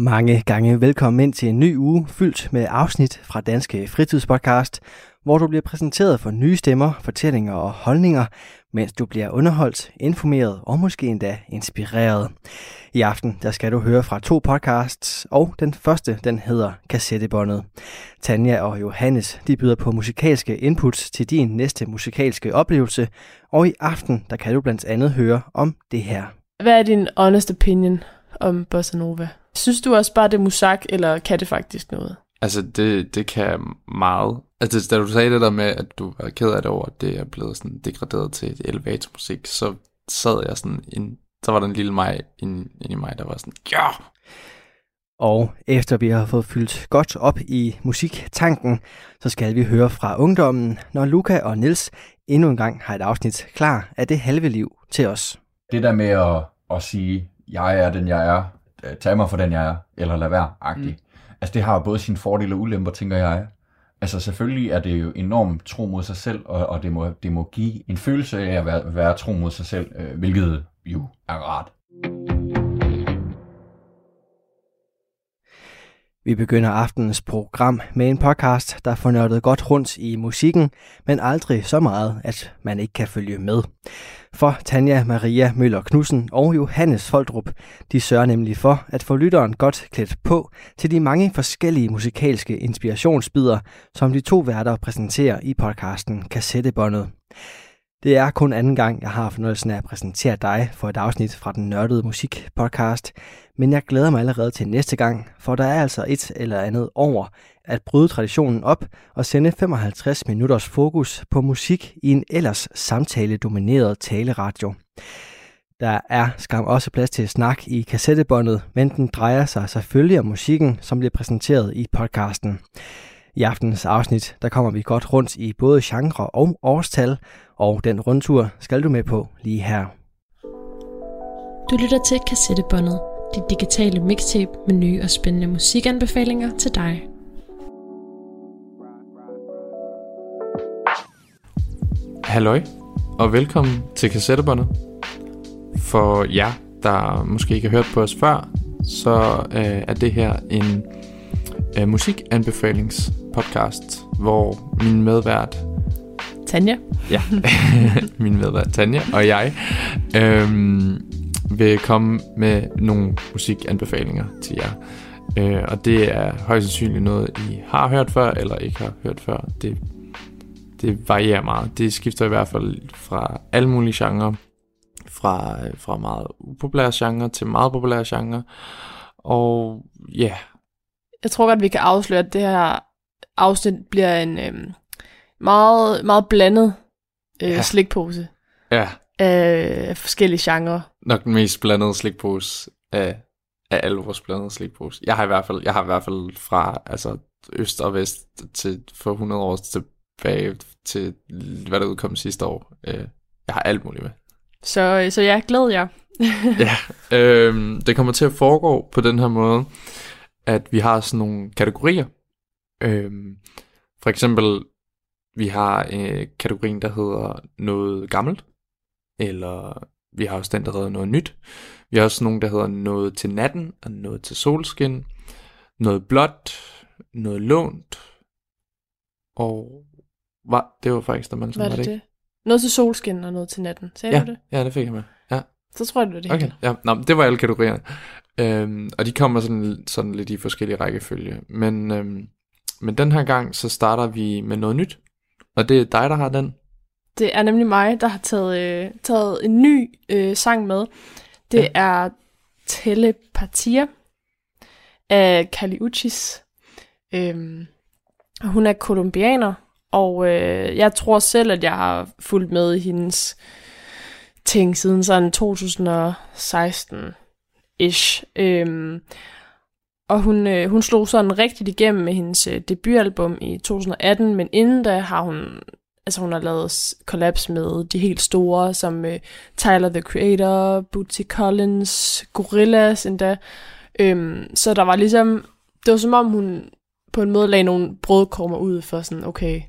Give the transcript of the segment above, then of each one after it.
Mange gange velkommen ind til en ny uge fyldt med afsnit fra Danske Fritidspodcast, hvor du bliver præsenteret for nye stemmer, fortællinger og holdninger, mens du bliver underholdt, informeret og måske endda inspireret. I aften der skal du høre fra to podcasts, og den første den hedder Kassettebåndet. Tanja og Johannes de byder på musikalske inputs til din næste musikalske oplevelse, og i aften der kan du blandt andet høre om det her. Hvad er din honest opinion om Bossa Nova? Synes du også bare, det er musak, eller kan det faktisk noget? Altså, det, det kan meget. Altså, da du sagde det der med, at du var ked af det over, at det er blevet sådan degraderet til et elevatormusik, så sad jeg sådan, en, så var der en lille mig inde, inde i mig, der var sådan, ja! Og efter vi har fået fyldt godt op i musiktanken, så skal vi høre fra ungdommen, når Luca og Nils endnu en gang har et afsnit klar af det halve liv til os. Det der med at, at sige, jeg er den jeg er, tag mig for den jeg er, eller lad være, agtig. Mm. Altså det har både sine fordele og ulemper, tænker jeg. Altså selvfølgelig er det jo enormt tro mod sig selv, og, og det, må, det må give en følelse af at være, være tro mod sig selv, øh, hvilket jo er rart. Vi begynder aftenens program med en podcast, der får nørdet godt rundt i musikken, men aldrig så meget, at man ikke kan følge med. For Tanja Maria Møller Knudsen og Johannes Foldrup, de sørger nemlig for at få lytteren godt klædt på til de mange forskellige musikalske inspirationsbider, som de to værter præsenterer i podcasten Kassettebåndet. Det er kun anden gang, jeg har fornøjelsen af at præsentere dig for et afsnit fra den nørdede musik podcast, men jeg glæder mig allerede til næste gang, for der er altså et eller andet over at bryde traditionen op og sende 55 minutters fokus på musik i en ellers samtale-domineret taleradio. Der er skam også plads til snak i kassettebåndet, men den drejer sig selvfølgelig om musikken, som bliver præsenteret i podcasten. I aftenens afsnit, der kommer vi godt rundt i både genre og årstal, og den rundtur skal du med på lige her. Du lytter til Kassettebåndet, dit digitale mixtape med nye og spændende musikanbefalinger til dig. Halløj, og velkommen til Kassettebåndet. For jer, der måske ikke har hørt på os før, så øh, er det her en øh, musikanbefalingspodcast, hvor min medvært Tanja? Ja, min medvært Tanja og jeg øhm, vil komme med nogle musikanbefalinger til jer. Øh, og det er højst sandsynligt noget, I har hørt før, eller ikke har hørt før. Det, det varierer meget. Det skifter i hvert fald fra alle mulige genrer. Fra, fra meget upopulære genre til meget populære genre. Og ja. Jeg tror godt, vi kan afsløre, at det her afsnit bliver en øhm, meget, meget blandet øh, ja. slikpose. Ja. Af forskellige genrer. Nok den mest blandede slikpose af, af alle vores blandede slikpose. Jeg har i hvert fald, jeg har i hvert fald fra altså, øst og vest til for 100 år tilbage til, hvad der udkom sidste år. Øh, jeg har alt muligt med. Så, så jeg glæder jer. ja, øh, det kommer til at foregå på den her måde, at vi har sådan nogle kategorier. Øh, for eksempel vi har øh, kategorien, der hedder noget gammelt, eller vi har også den, der hedder noget nyt. Vi har også nogen, der hedder noget til natten, og noget til solskin, noget blåt, noget lånt, og hvad, det var faktisk der man Hvad er det, det ikke? Noget til solskin og noget til natten, sagde ja, du det? Ja, det fik jeg med. Ja. Så tror jeg, det var det okay. hele. Ja, Nå, det var alle kategorierne. Øhm, og de kommer sådan, sådan lidt i forskellige rækkefølge. Men, øhm, men den her gang, så starter vi med noget nyt. Og det er dig, der har den? Det er nemlig mig, der har taget, øh, taget en ny øh, sang med. Det ja. er Telepatia af Kali Uchis. Øhm, hun er kolumbianer, og øh, jeg tror selv, at jeg har fulgt med i hendes ting siden sådan 2016-ish. Øhm, og hun, øh, hun slog sådan rigtigt igennem med hendes øh, debutalbum i 2018, men inden da har hun, altså hun har lavet kollaps med de helt store, som øh, Tyler, the Creator, Bootsy Collins, Gorillaz endda. Øhm, så der var ligesom, det var som om hun på en måde lagde nogle brødkrummer ud for sådan, okay,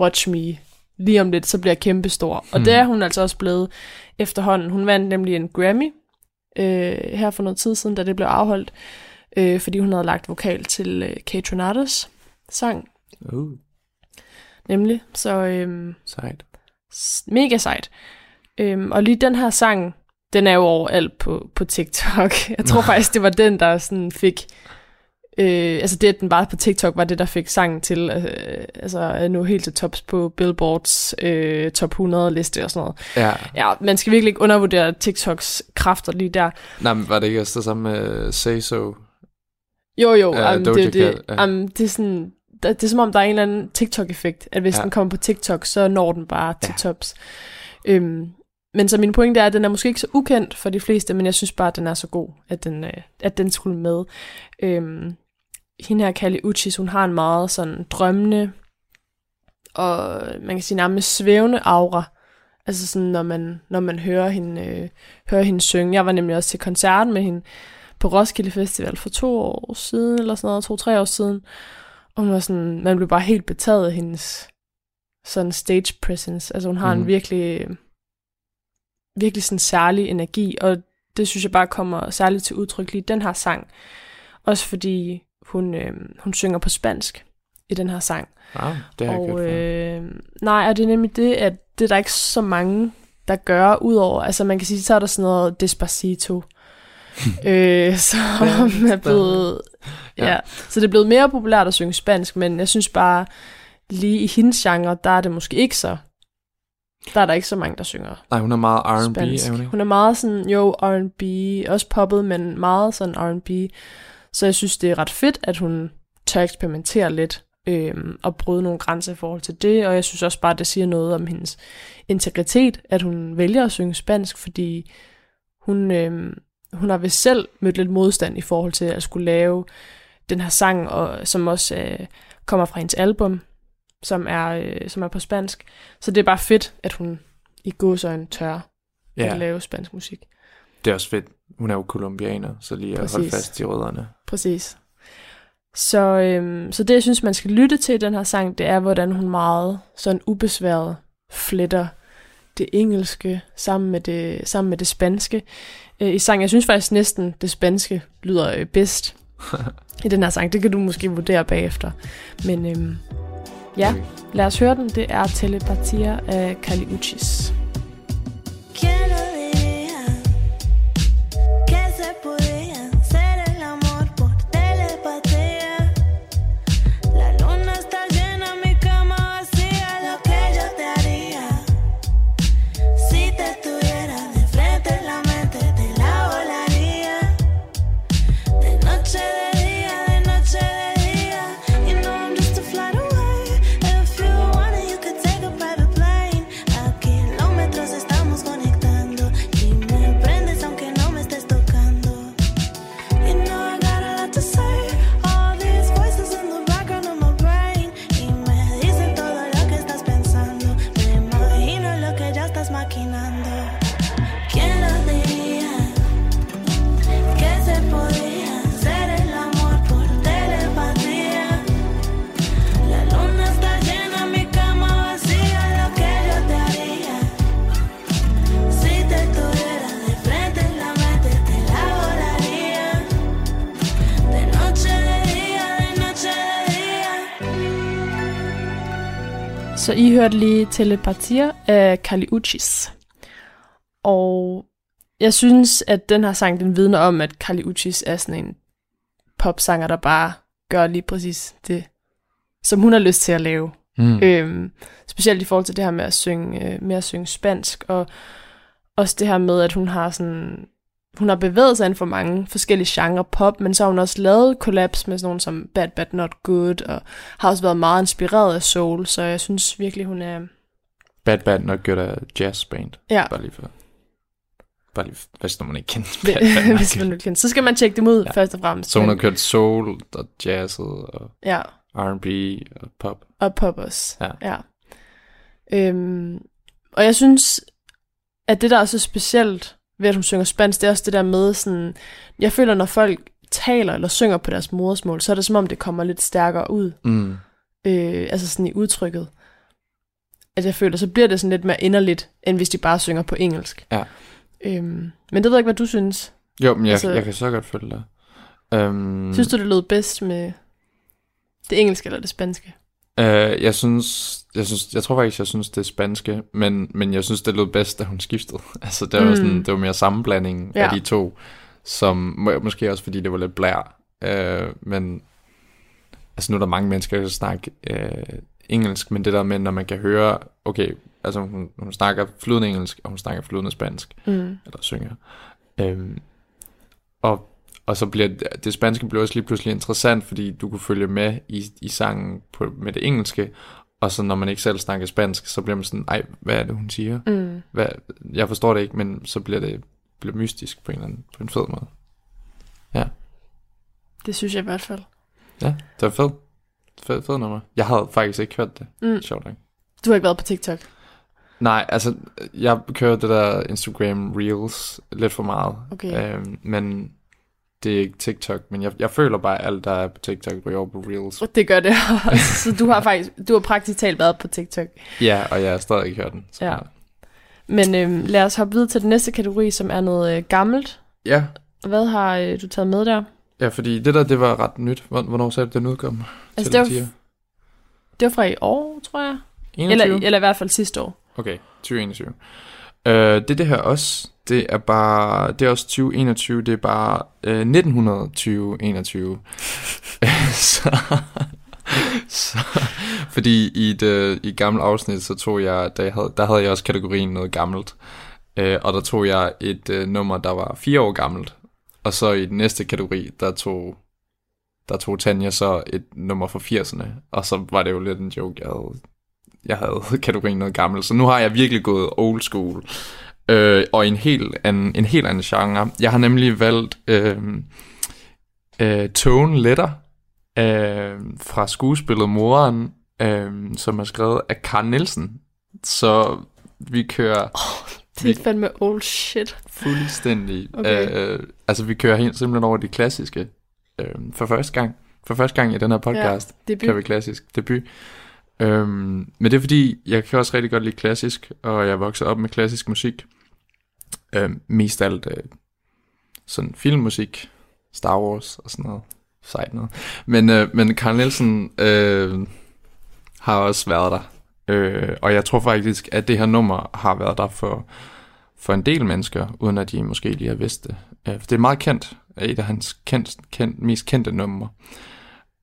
watch me lige om lidt, så bliver jeg kæmpestor. Og Hmm. det er hun altså også blevet efterhånden. Hun vandt nemlig en Grammy øh, her for noget tid siden, da det blev afholdt, øh, fordi hun havde lagt vokal til øh, Kate Renatos sang, Uh, nemlig. Så øh, sejt. mega sejt. Øhm, og lige den her sang, den er jo overalt på, på TikTok. Jeg tror faktisk, det var den, der sådan fik... Øh, altså det, at den var på TikTok, var det, der fik sangen til øh, altså nå helt til tops på Billboards øh, top 100 liste og sådan noget. Ja. Ja, man skal virkelig ikke undervurdere TikToks kræfter lige der. Nej, men var det ikke også det samme med Say So? Jo, jo, Ja, um, det, det, Cat, um, det, er sådan, der- det er som om, der er en eller anden TikTok-effekt, at hvis ja. den kommer på TikTok, så når den bare til Ja. tops. Øhm, men så min pointe er, at den er måske ikke så ukendt for de fleste, men jeg synes bare, at den er så god, at den, øh, at den skulle med. Øhm, hende her, Kali Uchis, hun har en meget sådan drømmende, og man kan sige nærmest svævende aura. Altså sådan, når man, når man hører, hende, øh, hører hende synge. Jeg var nemlig også til koncert med hende på Roskilde Festival for to år siden, eller sådan noget, to-tre år siden. Og hun var sådan, man blev bare helt betaget af hendes sådan stage presence. Altså hun har mm. Mhm. en virkelig, virkelig sådan særlig energi, og det synes jeg bare kommer særligt til udtryk lige i den her sang. Også fordi hun, øh, hun synger på spansk i den her sang. Ah, det har jeg ikke Og før. øh, nej, og det er nemlig det, at det er der ikke så mange, der gør, udover, altså man kan sige, så er der sådan noget Despacito, øh, som er blevet, Ja. ja. så det er blevet mere populært at synge spansk, men jeg synes bare, lige i hendes genre, der er det måske ikke så, der er der ikke så mange, der synger Nej, hun er meget R&B, er hun ikke? Hun er meget sådan, jo, R&B, også poppet, men meget sådan R&B. Så jeg synes, det er ret fedt, at hun tør eksperimentere lidt øhm, og bryde nogle grænser i forhold til det. Og jeg synes også bare, at det siger noget om hendes integritet, at hun vælger at synge spansk, fordi hun, øhm, hun har vist selv mødt lidt modstand i forhold til at skulle lave den her sang, og, som også øh, kommer fra hendes album, som er, øh, som er på spansk. Så det er bare fedt, at hun i gåsøjne tør. Ja, at lave spansk musik. Det er også fedt. Hun er jo kolumbianer, så lige at holde fast i rødderne. Præcis. Så, øhm, så det, jeg synes, man skal lytte til i den her sang, det er, hvordan hun meget sådan ubesværet fletter det engelske sammen med det, sammen med det spanske øh, i sang. Jeg synes faktisk næsten, det spanske lyder øh, bedst i den her sang. Det kan du måske vurdere bagefter. Men øhm, ja, lad os høre den. Det er Telepatia af Kali Uchis. ¿Quién Så I hørte lige Telepatia af Kali Uchis. Og jeg synes, at den her sang, den vidner om, at Kali Uchis er sådan en popsanger, der bare gør lige præcis det, som hun har lyst til at lave. Mm. Øhm, specielt i forhold til det her med at synge, øh, med at synge spansk, og også det her med, at hun har sådan, hun har bevæget sig inden for mange forskellige genrer pop, men så har hun også lavet collabs med sådan nogle som Bad Bad Not Good, og har også været meget inspireret af soul, så jeg synes virkelig, hun er... Bad Bad Not Good er jazzband. Ja, Bare lige for... Bare lige, hvis man ikke kender Bad Bad Not hvis man nu kender. Så skal man tjekke dem ud, Ja. først og fremmest. Så hun har kørt soul og jazzet og Ja, R&B og pop. og pop også. Ja. ja. Øhm, og jeg synes, at det, der er så specielt ved, at hun synger spansk, det er også det der med sådan... Jeg føler, når folk taler eller synger på deres modersmål, så er det som om, det kommer lidt stærkere ud. Mm. Øh, altså sådan i udtrykket. at jeg føler, så bliver det sådan lidt mere inderligt, end hvis de bare synger på engelsk. Ja. Øhm, men det ved jeg ikke, hvad du synes. Jo, men jeg, Altså- jeg kan så godt følge dig. Um, Synes du, det lød bedst med det engelske eller det spanske? Uh, jeg synes, jeg synes, jeg tror faktisk, jeg synes det er spanske, men, men jeg synes det lød bedst, da hun skiftede. Altså det var Mm. sådan, det var mere sammenblanding Ja. af de to, som må, måske også fordi det var lidt blær. Uh, men altså nu er der mange mennesker, der snakker uh, engelsk, men det der med, når man kan høre, okay, altså hun, hun snakker flydende engelsk, og hun snakker flydende spansk, Mm. eller synger. Øhm, og, og så bliver det, spanske blev også lige pludselig interessant, fordi du kunne følge med i, i sangen på, med det engelske, og så når man ikke selv snakker spansk, så bliver man sådan, ej, hvad er det, hun siger? Mm. Hvad, jeg forstår det ikke, men så bliver det bliver mystisk på en, eller anden, på en fed måde. Det synes jeg i hvert fald. Ja, det var fedt. Fed, fed nummer. Jeg havde faktisk ikke hørt det. Mm. Sjovt nok. Du har ikke været på TikTok. Nej, altså, jeg kører det der Instagram Reels lidt for meget. Okay. Øhm, men det er ikke TikTok, men jeg, jeg føler bare, at alt, der er på TikTok, ryger over på Reels. Det gør det også. Så du har faktisk, du har praktisk talt været på TikTok. Ja, og jeg har stadig ikke hørt den. Så. Ja. Men øhm, lad os hoppe videre til den næste kategori, som er noget øh, gammelt. ja. Hvad har øh, du taget med der? Ja, fordi det der, det var ret nyt. Hvor- Hvornår sagde du, den udkom? Altså, Til det var, det var fra i år, tror jeg. 21? Eller, eller i hvert fald sidste år. Okay, 2021. Øh, det er det her også. Det er bare, det er også 2021, det er bare øh, 1920-21. så, så, fordi i det øh, i gamle afsnit, så tog jeg, der havde, der havde jeg også kategorien noget gammelt. Øh, og der tog jeg et øh, nummer, der var fire år gammelt. Og så i den næste kategori, der tog, der tog Tanja så et nummer fra 80'erne. Og så var det jo lidt en joke, jeg havde jeg havde kategorien noget gammelt. så nu har jeg virkelig gået old school. Øh, og en helt, anden, en helt anden genre. Jeg har nemlig valgt øh, øh, Tone Letter øh, fra skuespillet Moren, øh, som er skrevet af Karl Nielsen. Så vi kører Det er fandme old shit. fuldstændig... Okay. Øh, altså vi kører helt simpelthen over de klassiske øh, for første gang. For første gang i den her podcast. Det kører vi klassisk debut. Øhm, men det er fordi, jeg kan også rigtig godt lide klassisk, og jeg vokset op med klassisk musik. Øh, mest alt øh, sådan filmmusik, Star Wars og sådan noget. Sejt noget. Men, øh, men Carl Nielsen øh, har også været der. Øh, og jeg tror faktisk, at det her nummer har været der for, for en del mennesker, uden at de måske lige har vidst det. Øh, for det er meget kendt. Et af hans kendt, kendt, mest kendte numre.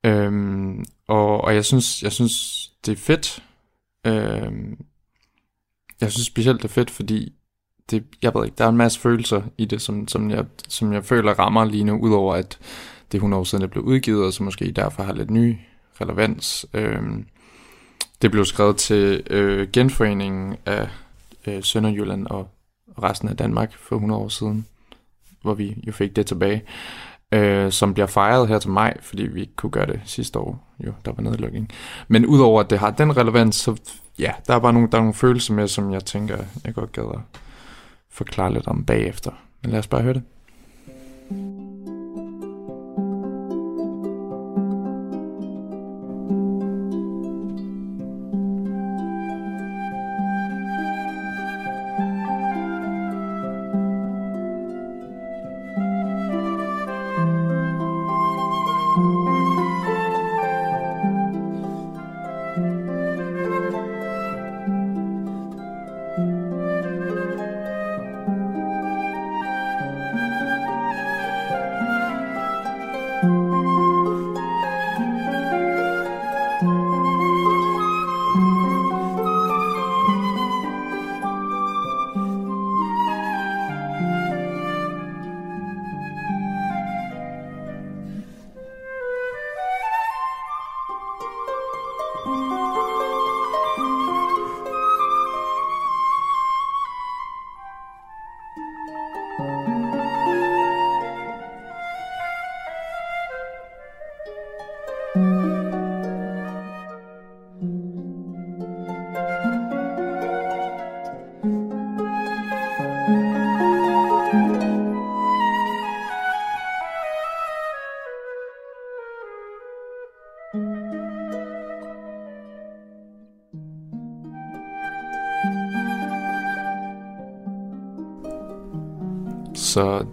Øhm, og, og jeg synes, jeg synes, det er fedt. Øhm, jeg synes specielt, det er fedt, fordi det, jeg ved ikke, der er en masse følelser i det, som, som, jeg, som jeg føler rammer lige nu, udover at det er 100 år siden, det blev udgivet, og så måske derfor har lidt ny relevans. Øhm, det blev skrevet til øh, genforeningen af øh, Sønderjylland og resten af Danmark for 100 år siden, hvor vi jo fik det tilbage øh, som bliver fejret her til maj, fordi vi ikke kunne gøre det sidste år. Jo, der var nedlukning. Men udover at det har den relevans, så ja, der er bare nogle, der er nogle følelser med, som jeg tænker, jeg godt gad at forklare lidt om bagefter. Men lad os bare høre det.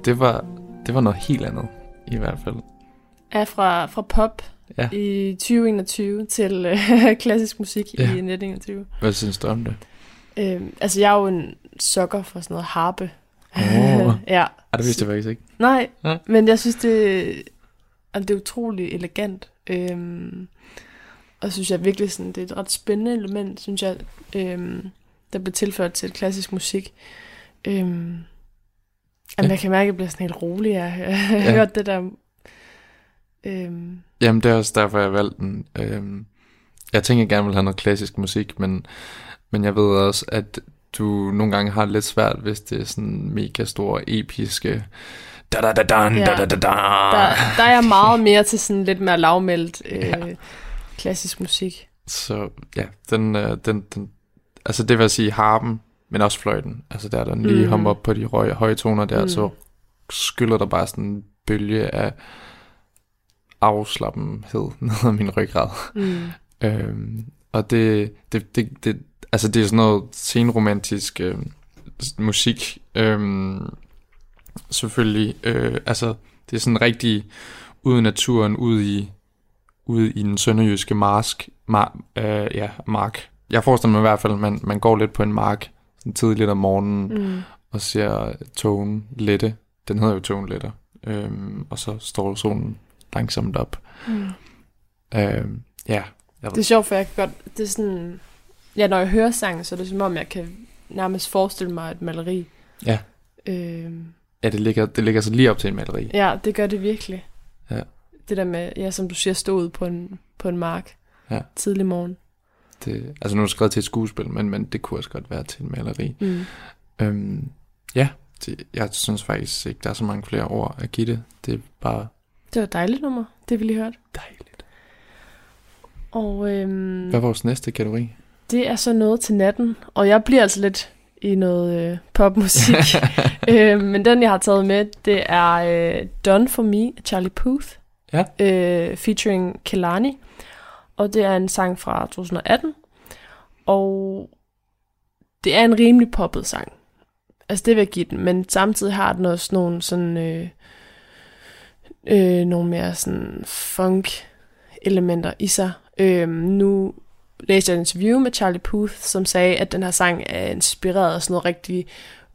Det var, det var noget helt andet, i hvert fald. Er fra, fra pop Ja. i 2021 til øh, klassisk musik Ja. i 1921. Hvad synes du om det? Øh, altså, jeg er jo en sokker for sådan noget harpe. Åh. ja. Ej, det vidste jeg faktisk ikke. Nej, Ja. men jeg synes, det, altså, det er utrolig elegant. Øhm, og synes jeg virkelig, sådan, det er et ret spændende element, synes jeg, øhm, der bliver tilført til klassisk musik. Øhm, Ja. ja. Jeg kan mærke, at jeg bliver sådan helt rolig af at høre- Ja. hørt det der. Øhm, Jamen, det er også derfor, jeg valgte den. Øhm, jeg tænker, jeg gerne vil have noget klassisk musik, men, men jeg ved også, at du nogle gange har det lidt svært, hvis det er sådan mega store, episke... Da da da da Ja. da da da da. der, der er jeg meget mere til sådan lidt mere lavmældt øh, Ja. klassisk musik. Så ja, den, øh, den, den, altså det vil sige harpen, men også fløjten. Altså der, der den lige Mm. hopper op på de høje, høje toner der, Mm. så skyller der bare sådan en bølge af afslappenhed ned ad min ryggrad. Mm. Øhm, og det, det, det, det, altså det er sådan noget senromantisk øh, musik. Øhm, selvfølgelig, øh, altså det er sådan rigtig ud i naturen, ud i, ud i den sønderjyske marsk, mar, øh, ja, mark. Jeg forestiller mig i hvert fald, at man, man går lidt på en mark sådan tidligt om morgenen, Mm. og ser togen lette. Den hedder jo togen letter. Øhm, og så står solen langsomt op. Mm. Øhm, ja, jeg Det er sjovt, for jeg kan godt... Det er sådan... Ja, når jeg hører sangen, så er det som om, jeg kan nærmest forestille mig et maleri. Ja. Øhm, Ja, det ligger, det ligger så lige op til en maleri. ja, det gør det virkelig. Ja. Det der med, ja, som du siger, stå ud på en, på en mark. Ja. Tidlig morgen. Det, altså nu er det skrevet til et skuespil, men, men det kunne også godt være til en maleri. Mm. Øhm, ja, det, jeg synes faktisk ikke, der er så mange flere ord at give det. Det er bare Det var et dejligt nummer, det vi lige hørte. dejligt. Og øhm, Hvad er vores næste kategori? det er så noget til natten. Og jeg bliver altså lidt i noget øh, popmusik. øh, men den, jeg har taget med, det er øh, Done For Me af Charlie Puth. Ja. Øh, featuring Kelani. Og det er en sang fra 2018. Og det er en rimelig poppet sang. Altså det vil jeg give den. Men samtidig har den også nogle sådan... Øh, øh, nogle mere sådan funk elementer i sig. Øh, nu læste jeg et interview med Charlie Puth, som sagde, at den her sang er inspireret af sådan noget rigtig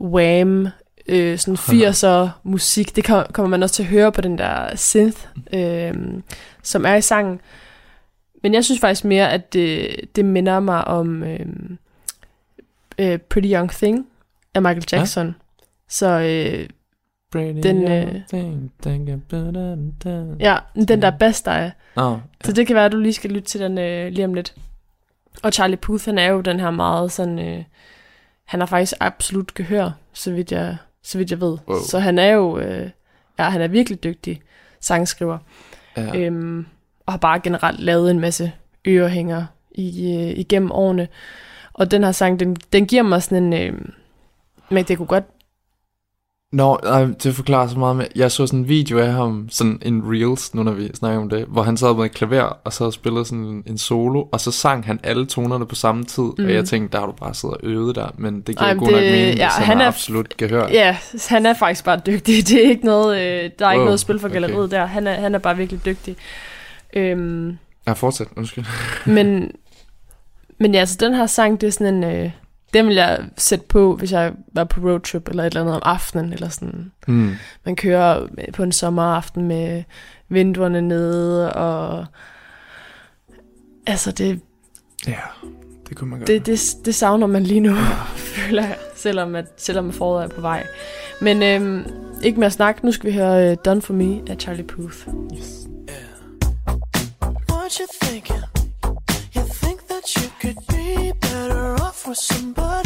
wham, øh, sådan 80'er musik. Det kom- kommer man også til at høre på den der synth, øh, som er i sangen. Men jeg synes faktisk mere, at det, det minder mig om øh, øh, Pretty Young Thing af Michael Ja. Jackson. Ja. Så øh, Den, øh, ja, den der bass, der er. Nå, Så det kan være, at du lige skal lytte til den øh, lige om lidt. Og Charlie Puth, han er jo den her meget sådan... Øh, han har faktisk absolut gehør, så vidt jeg, så vidt jeg ved. Wow. Så han er jo... Øh, ja, han er virkelig dygtig sangskriver. ja. Øhm, og har bare generelt lavet en masse ørehænger i, øh, igennem årene. Og den her sang, den, den giver mig sådan en... Øh, men det kunne godt... Nå, nej, det forklarer så meget med. Jeg så sådan en video af ham, sådan en reels, nu når vi snakker om det, hvor han sad med et klaver, og så spillede sådan en, solo, og så sang han alle tonerne på samme tid, mm. Mm. og jeg tænkte, der har du bare siddet og øvet dig, men det giver Ej, god men nok det- mening, ja, han, er- absolut gehør. Ja, han er faktisk bare dygtig. Det er ikke noget... Øh, der er ikke Wow, noget spil for okay. galleriet der. Han er, han er bare virkelig dygtig. Øhm, Ja, fortsæt, undskyld. Men, men ja, så den her sang, det er sådan en... Øh, den vil jeg sætte på, hvis jeg var på roadtrip eller et eller andet om aftenen, eller sådan. Mm. Man kører på en sommeraften med vinduerne nede, og... Altså, det, Ja, det kunne man godt. det, det, det savner man lige nu, føler jeg, selvom, at, selvom at foråret er på vej. Men øhm, ikke mere snak, nu skal vi høre uh, Done For Me af Charlie Puth. You thinking? You think that you could be better off with somebody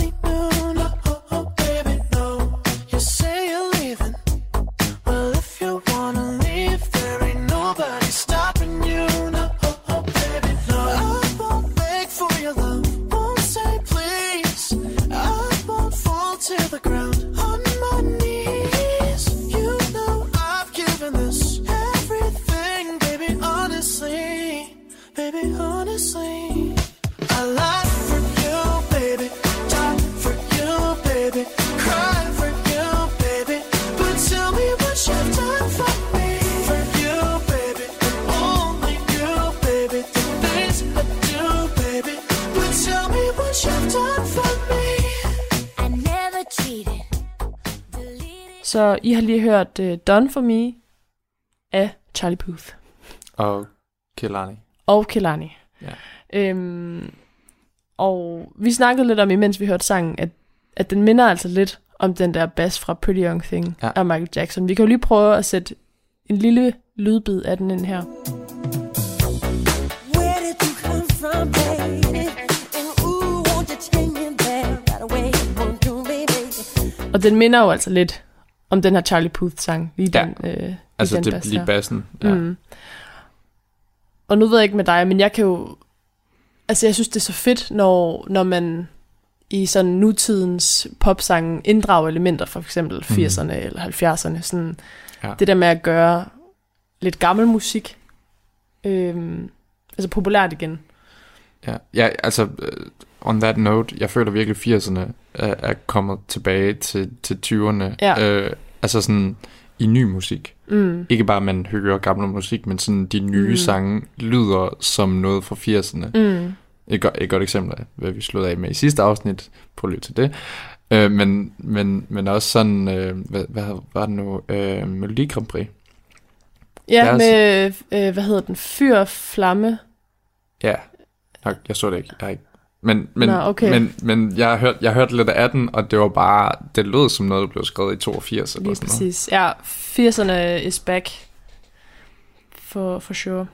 Så I har lige hørt uh, Done For Me af Charlie Puth Og Kelani. og Kelani. Ja. Øhm, og vi snakkede lidt om, imens vi hørte sangen, at, at den minder altså lidt om den der bass fra Pretty Young Thing Ja. af Michael Jackson. Vi kan jo lige prøve at sætte en lille lydbid af den ind her. Where did you come from, baby? And ooh, won't you take me back right away? Won't you, baby? Og den minder jo altså lidt om den her Charlie Puth-sang. Lige Ja. den, øh, Altså den det bass lige bassen. Ja. Mm. Og nu ved jeg ikke med dig, men jeg kan jo... Altså, jeg synes, det er så fedt, når, når man i sådan nutidens popsange inddrager elementer fra for eksempel 80'erne eller 70'erne. Sådan Ja. Det der med at gøre lidt gammel musik, øhm, altså populært igen. Ja, ja altså, uh, on that note, jeg føler virkelig, 80'erne er, er kommet tilbage til, til 20'erne. Ja. Øh, altså sådan i ny musik. Mm. Ikke bare, at man hører gammel musik, men sådan de nye Mm. sange lyder som noget fra 80'erne. Mm. Et, godt, et godt eksempel af, hvad vi sluttede af med i sidste afsnit. Prøv lige til det. Øh, men, men, men også sådan, øh, hvad, hvad var det nu? Øh, Melodi Grand Prix. Ja, Deres- med, øh, hvad hedder den, Fyr Flamme. Ja, nok, jeg så det ikke. Jeg har ikke. Men, men, Nå, okay. men, men jeg, har hørt, jeg hørte lidt af den, og det var bare, det lød som noget, der blev skrevet i 82 eller Lige sådan noget. præcis. Ja, 80'erne is back. For, for sure.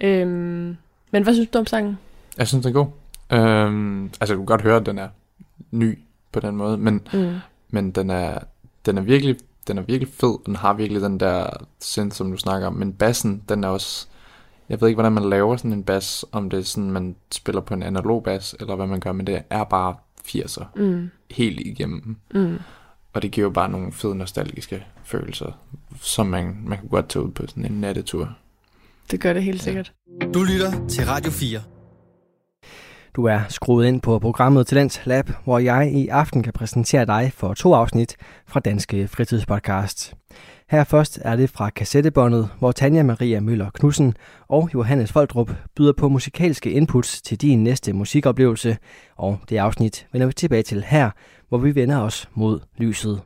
Øhm, men hvad synes du om sangen? Jeg synes, den er god. Øhm, altså, du kan godt høre, at den er ny på den måde, men, Mm. men den, er, den, er virkelig, den er virkelig fed. Den har virkelig den der synth, som du snakker om. Men bassen, den er også... Jeg ved ikke, hvordan man laver sådan en bass, om det er sådan, man spiller på en analog bass, eller hvad man gør, men det er bare 80'er Mm. helt igennem. Mm. Og det giver jo bare nogle fede nostalgiske følelser, som man, man kan godt tage ud på sådan en nattetur. Det gør det helt Ja. sikkert. Du lytter til Radio 4. Du er skruet ind på programmet Talents Lab, hvor jeg i aften kan præsentere dig for to afsnit fra Danske Fritidspodcast. Her først er det fra kassettebåndet, hvor Tanja Maria Møller Knudsen og Johannes Foldrup byder på musikalske inputs til din næste musikoplevelse, og det afsnit vender vi tilbage til her, hvor vi vender os mod lyset.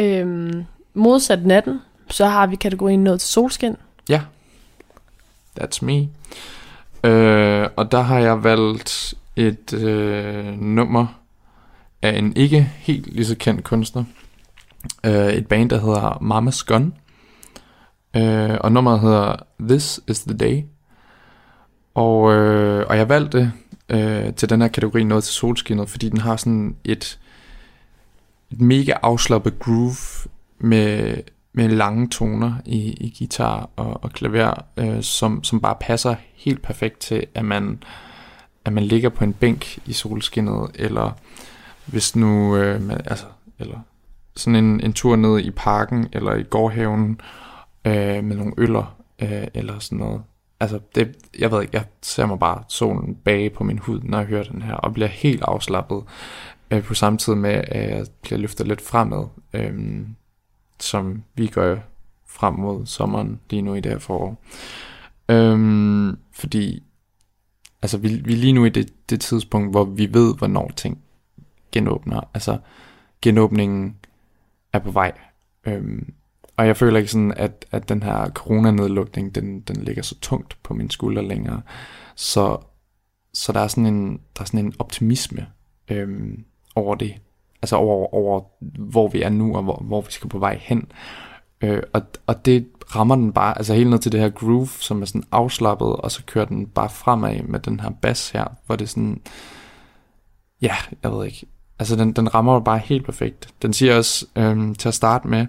Øhm, modsat natten, så har vi kategorien nået til solskin. Ja, that's me. Øh, og der har jeg valgt et øh, nummer af en ikke helt lige så kendt kunstner. Øh, et band, der hedder Mama's Gun. Øh, og nummeret hedder This is the Day. Og, øh, og jeg valgte øh, til den her kategori noget til solskinnet, fordi den har sådan et, et mega afslappet groove med, med lange toner i, i guitar og, og klaver, øh, som, som bare passer helt perfekt til, at man, at man ligger på en bænk i solskinnet, eller hvis nu, øh, man, altså, eller sådan en, en tur ned i parken, eller i gårdhaven, øh, med nogle øller, øh, eller sådan noget. Altså, det, jeg ved ikke, jeg ser mig bare solen bage på min hud, når jeg hører den her, og bliver helt afslappet, øh, på samme tid med, at jeg bliver løftet lidt fremad, øh, som vi gør frem mod sommeren lige nu i det her forår. Øh, fordi altså vi, vi er lige nu i det, det tidspunkt, hvor vi ved, hvornår ting genåbner. Altså genåbningen er på vej. Øhm, og jeg føler ikke sådan, at, at den her coronanedlukning, den, den ligger så tungt på min skulder længere. Så, så der er sådan en, der er sådan en optimisme øhm, over det. Altså over, over, hvor vi er nu, og hvor, hvor vi skal på vej hen. Øh, og, og det rammer den bare, altså helt ned til det her groove, som er sådan afslappet, og så kører den bare fremad med den her bass her, hvor det er sådan, ja, jeg ved ikke, altså den, den rammer jo bare helt perfekt. Den siger også øhm, til at starte med,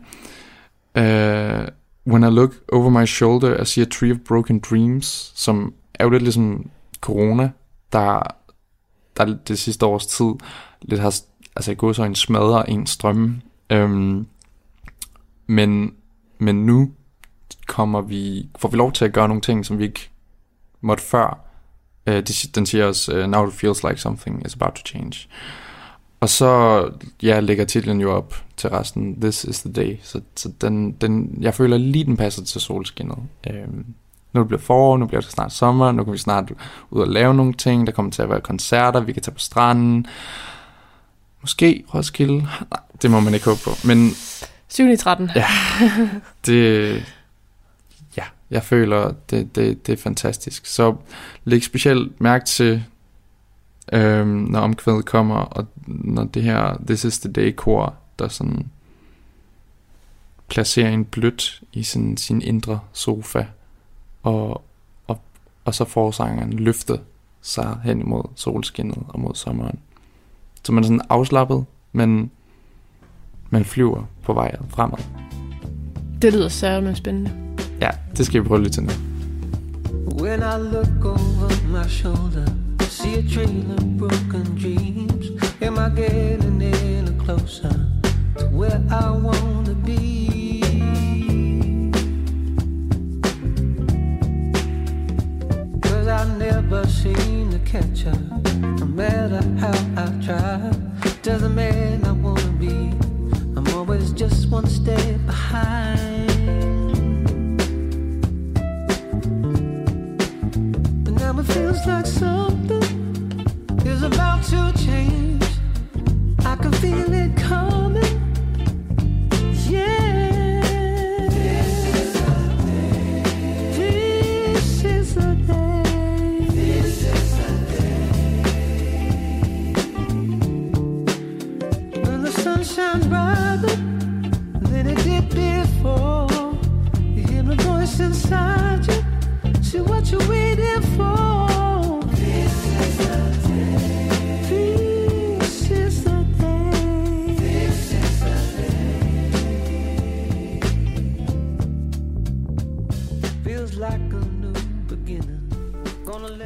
øh, When I look over my shoulder, I see a tree of broken dreams, som er jo lidt ligesom corona, der, der det sidste års tid lidt har, altså i en smadrer en strømme. Øhm, men, men nu kommer vi, får vi lov til at gøre nogle ting, som vi ikke måtte før. Øh, det, den siger også, uh, now it feels like something is about to change. Og så ja, lægger titlen jo op til resten, This is the day. Så, så den, den, jeg føler lige, den passer til solskinnet. Øhm, Nu bliver forår, nu bliver det snart sommer, nu kan vi snart ud og lave nogle ting, der kommer til at være koncerter, vi kan tage på stranden. Måske Roskilde. Nej, det må man ikke håbe på. Men 7. i 13. Ja. det, ja, jeg føler, det, det, det er fantastisk. Så læg specielt mærke til, øhm, når omkvædet kommer, og når det her This is the Day kor, der sådan placerer en blødt i sin, sin indre sofa, og, og, og så får sangeren løftet sig hen imod solskinnet og mod sommeren. Så man er sådan afslappet, men man flyver på vej fremad. Det lyder særligt spændende. Ja, det skal vi prøve lidt til nu. When I look over my shoulder, see a trail of broken dreams. Am I getting any closer to where I wanna be? Cause I never seem to catch up, no matter how I try. Doesn't mean I wanna be, I'm always just one step behind. Now it feels like about to change. I can feel it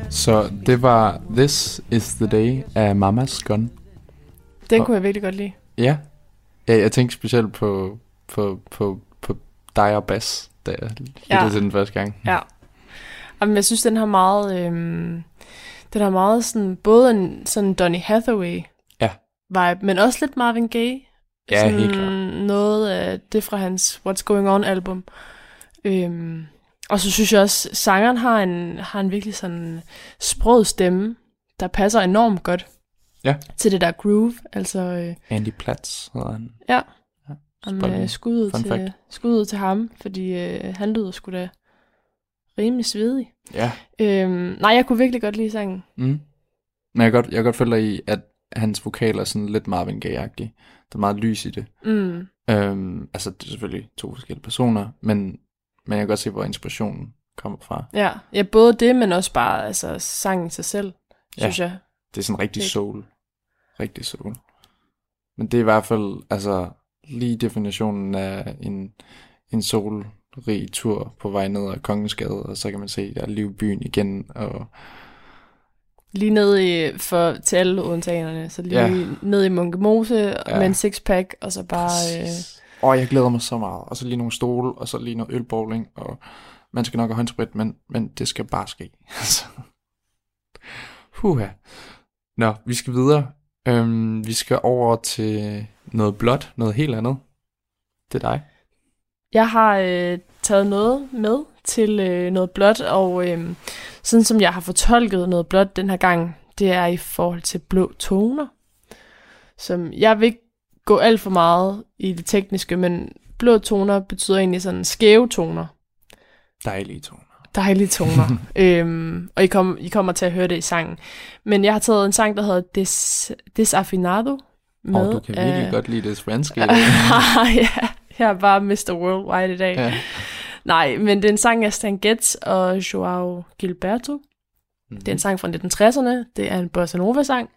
Så det var This is the Day af Mamas Gun. Den Og- kunne jeg virkelig godt lide. Ja. ja jeg tænkte specielt på, på, på, på dig og Bass, da jeg lyttede Ja. til den første gang. Ja. Jamen, jeg synes, den har meget... Øhm, den har meget sådan... Både en sådan Donny Hathaway Ja. vibe, men også lidt Marvin Gaye. Ja, sådan helt klart. Noget af det fra hans What's Going On album. Øhm, og så synes jeg også, sangeren har en, har en virkelig sådan sprød stemme, der passer enormt godt Ja. til det der groove. Altså, øh, Andy Platz hedder han. ja. Ja, Om, lige øh, skuddet, fun til, fact. skuddet til ham, fordi øh, han lyder sgu da rimelig svedig. Ja. Øhm, nej, jeg kunne virkelig godt lide sangen. Mm. Men jeg kan godt, jeg kan godt følge dig i, at hans vokal er sådan lidt Marvin Gaye-agtig. Der er meget lys i det. Mm. Øhm, altså, det er selvfølgelig to forskellige personer, men, men jeg kan godt se, hvor inspirationen kommer fra. Ja. ja, både det, men også bare altså, sangen sig selv, Ja. synes jeg. Det er sådan rigtig Ikke? soul. Rigtig soul. Men det er i hvert fald, altså, lige definitionen af en, en solrig tur på vej ned ad Kongensgade, og så kan man se, der er liv i byen igen, og Lige ned i, for, til alle odenseanerne, så lige Ja. ned i Munkemose Ja. med en sixpack, og så bare... Øh, Præcis. Og jeg glæder mig så meget. Og så lige nogle stole, og så lige noget ølbowling, og man skal nok have håndsprit, men, men det skal bare ske. Altså. Huha. Nå, vi skal videre. Øhm, vi skal over til noget blåt, noget helt andet. Det er dig. Jeg har øh, taget noget med til øh, noget blåt, og øh, sådan som jeg har fortolket noget blåt den her gang, det er i forhold til blå toner. Som jeg vil ikke gå alt for meget i det tekniske, men blå toner betyder egentlig sådan skæve toner. Dejlige toner. Dejlige toner. øhm, og I, kom, I kommer til at høre det i sangen. Men jeg har taget en sang, der hedder Des, Desafinado. Og du kan virkelig af- godt lide det svenske. ja, jeg er bare Mr. Worldwide i dag. ja. Nej, men det er en sang af Stan Getz og Joao Gilberto. Mhm. Det er en sang fra 1960'erne. Det er en bossa nova-sang.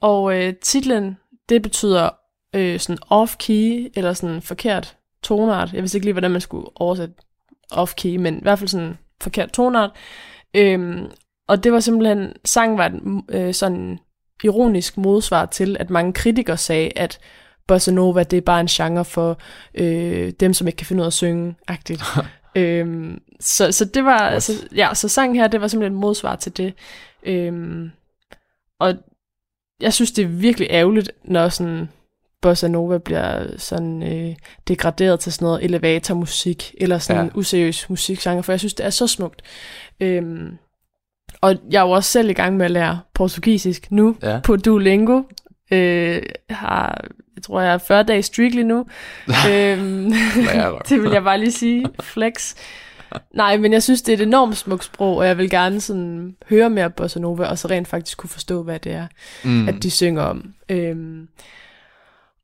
Og øh, titlen, det betyder øh, sådan off-key, eller sådan forkert tonart. Jeg vidste ikke lige, hvordan man skulle oversætte off-key, men i hvert fald sådan forkert tonart. Øhm, og det var simpelthen, sangen var et øh, sådan ironisk modsvar til, at mange kritikere sagde, at bossa nova, det er bare en genre for øh, dem, som ikke kan finde ud af at synge, agtigt. øhm, så, så det var, altså, ja, så sangen her, det var simpelthen et modsvar til det. Øhm, og jeg synes, det er virkelig ærgerligt, når sådan bossa nova bliver sådan øh, degraderet til sådan noget elevatormusik, eller sådan Ja. useriøs musikgenre, for jeg synes, det er så smukt. Øhm, og jeg er jo også selv i gang med at lære portugisisk nu Ja. på Duolingo. Øh, har, jeg tror, jeg er 40 dage streak lige nu. øhm, det vil jeg bare lige sige. Flex. Nej, men jeg synes, det er et enormt smukt sprog, og jeg vil gerne sådan høre mere bossa nova, og så rent faktisk kunne forstå, hvad det er, mm. at de synger om. Øhm,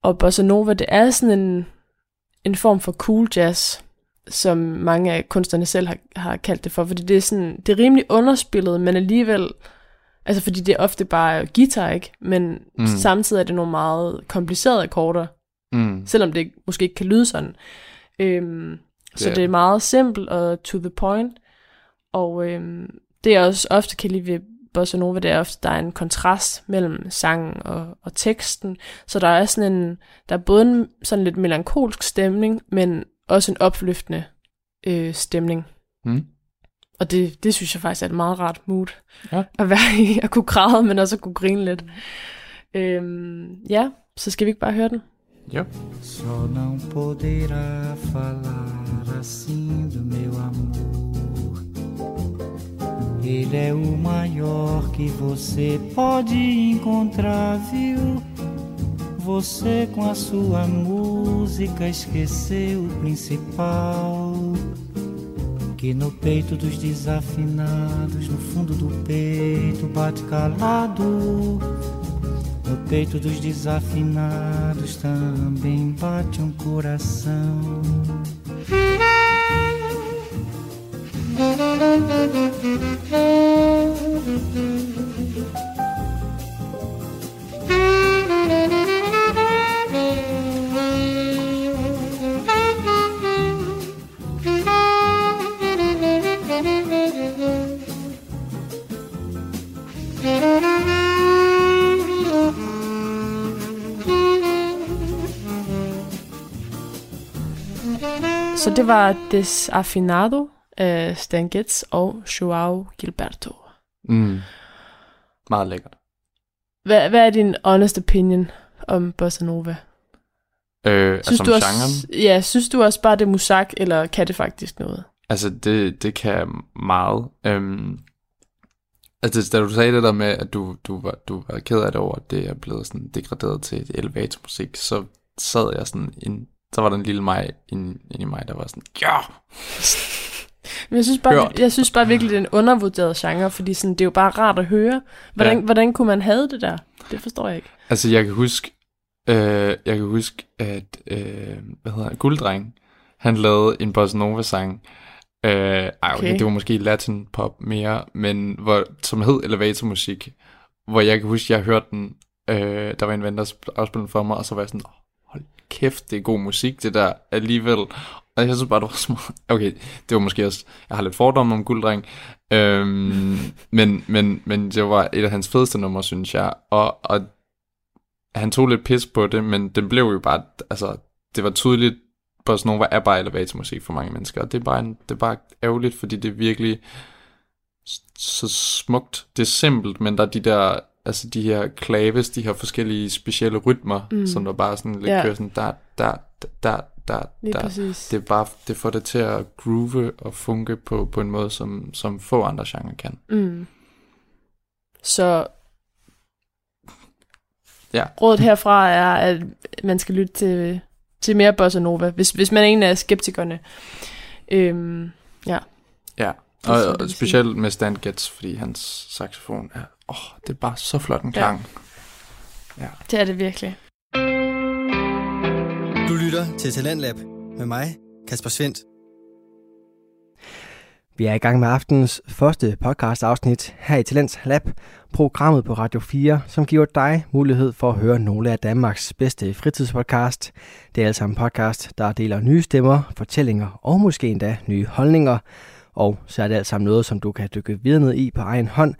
og bossa nova, det er sådan en, en form for cool jazz, som mange af kunstnerne selv har, har kaldt det for, fordi det er, sådan, det er rimelig underspillet, men alligevel, altså fordi det er ofte bare guitar, ikke? Men Mm. samtidig er det nogle meget komplicerede akkorder, Mm. selvom det måske ikke kan lyde sådan. Øhm, så Ja. det er meget simpelt og to the point. Og øhm, det jeg også ofte kan lide ved bossa nova, det er ofte, der er en kontrast mellem sangen og, og teksten. Så der er sådan en, der er både en sådan lidt melankolsk stemning, men også en opløftende øh, stemning. Mm. Og det, det synes jeg faktisk er et meget rart mood Ja. at være i. At kunne græde, men også at kunne grine lidt. Øhm, ja, så skal vi ikke bare høre den? Jo. Só não poderá falar assim do meu amor. Ele é o maior que você pode encontrar, viu? Você com a sua música esqueceu o principal. Que no peito dos desafinados, no fundo do peito bate calado. No peito dos desafinados também bate um coração. Så det var Desafinado af Stan Getz og Joao Gilberto. Mm. Meget lækkert. Hvad, hvad er din honest opinion om Bossa Nova? Øh, altså om også, genren. Ja, synes du også bare, det er musak, eller kan det faktisk noget? Altså, det, det kan meget. Øhm, altså, da du sagde det der med, at du, du, var, du var ked af det over, at det er blevet sådan degraderet til et elevatormusik, så sad jeg sådan en, så var der en lille mig inde, inde i mig, der var sådan, ja! Men jeg synes bare, Hørt. jeg synes bare virkelig, det er en undervurderet genre, fordi sådan, det er jo bare rart at høre. Hvordan, Ja. hvordan kunne man have det der? Det forstår jeg ikke. Altså, jeg kan huske, øh, jeg kan huske, at, øh, hvad hedder det, Gulddreng, han lavede en Bossa Nova-sang, øh, ej, okay. Okay. det var måske latin pop mere, men hvor, som hed elevatormusik, hvor jeg kan huske, jeg hørte den, øh, der var en ven, der sp- afspillede for mig, og så var jeg sådan, "Åh, hold kæft, det er god musik, det der alligevel. Og jeg synes bare, det var smart. Okay, det var måske også, jeg har lidt fordomme om Gulddreng, øhm, men, men, men det var et af hans fedeste numre, synes jeg, og, og han tog lidt pis på det, men den blev jo bare, altså, det var tydeligt, Bossa er bare elevatormusik for mange mennesker, og det er bare, en, det er bare ærgerligt, fordi det er virkelig så smukt. Det er simpelt, men der er de der, altså de her klaves, de her forskellige specielle rytmer. Mm. som der bare sådan lidt Ja. kører sådan, der, der, der, der, Lige der. præcis. Det er bare, det får det til at groove og funke på, på en måde, som, som få andre genrer kan. Mm. Så Ja. rådet herfra er, at man skal lytte til, til mere Bossa Nova, hvis, hvis man er en af skeptikerne. Øhm, ja. Ja, og, og specielt med Stan Getz, fordi hans saxofon er, åh, det er bare så flot en Ja. klang. Det er det virkelig. Du lytter til Talentlab med mig, Kasper Svendt. Vi er i gang med aftenens første podcast-afsnit her i Talents Lab, programmet på Radio 4, som giver dig mulighed for at høre nogle af Danmarks bedste fritidspodcast. Det er altså en podcast, der deler nye stemmer, fortællinger og måske endda nye holdninger. Og så er det alt sammen noget, som du kan dykke videre ned i på egen hånd.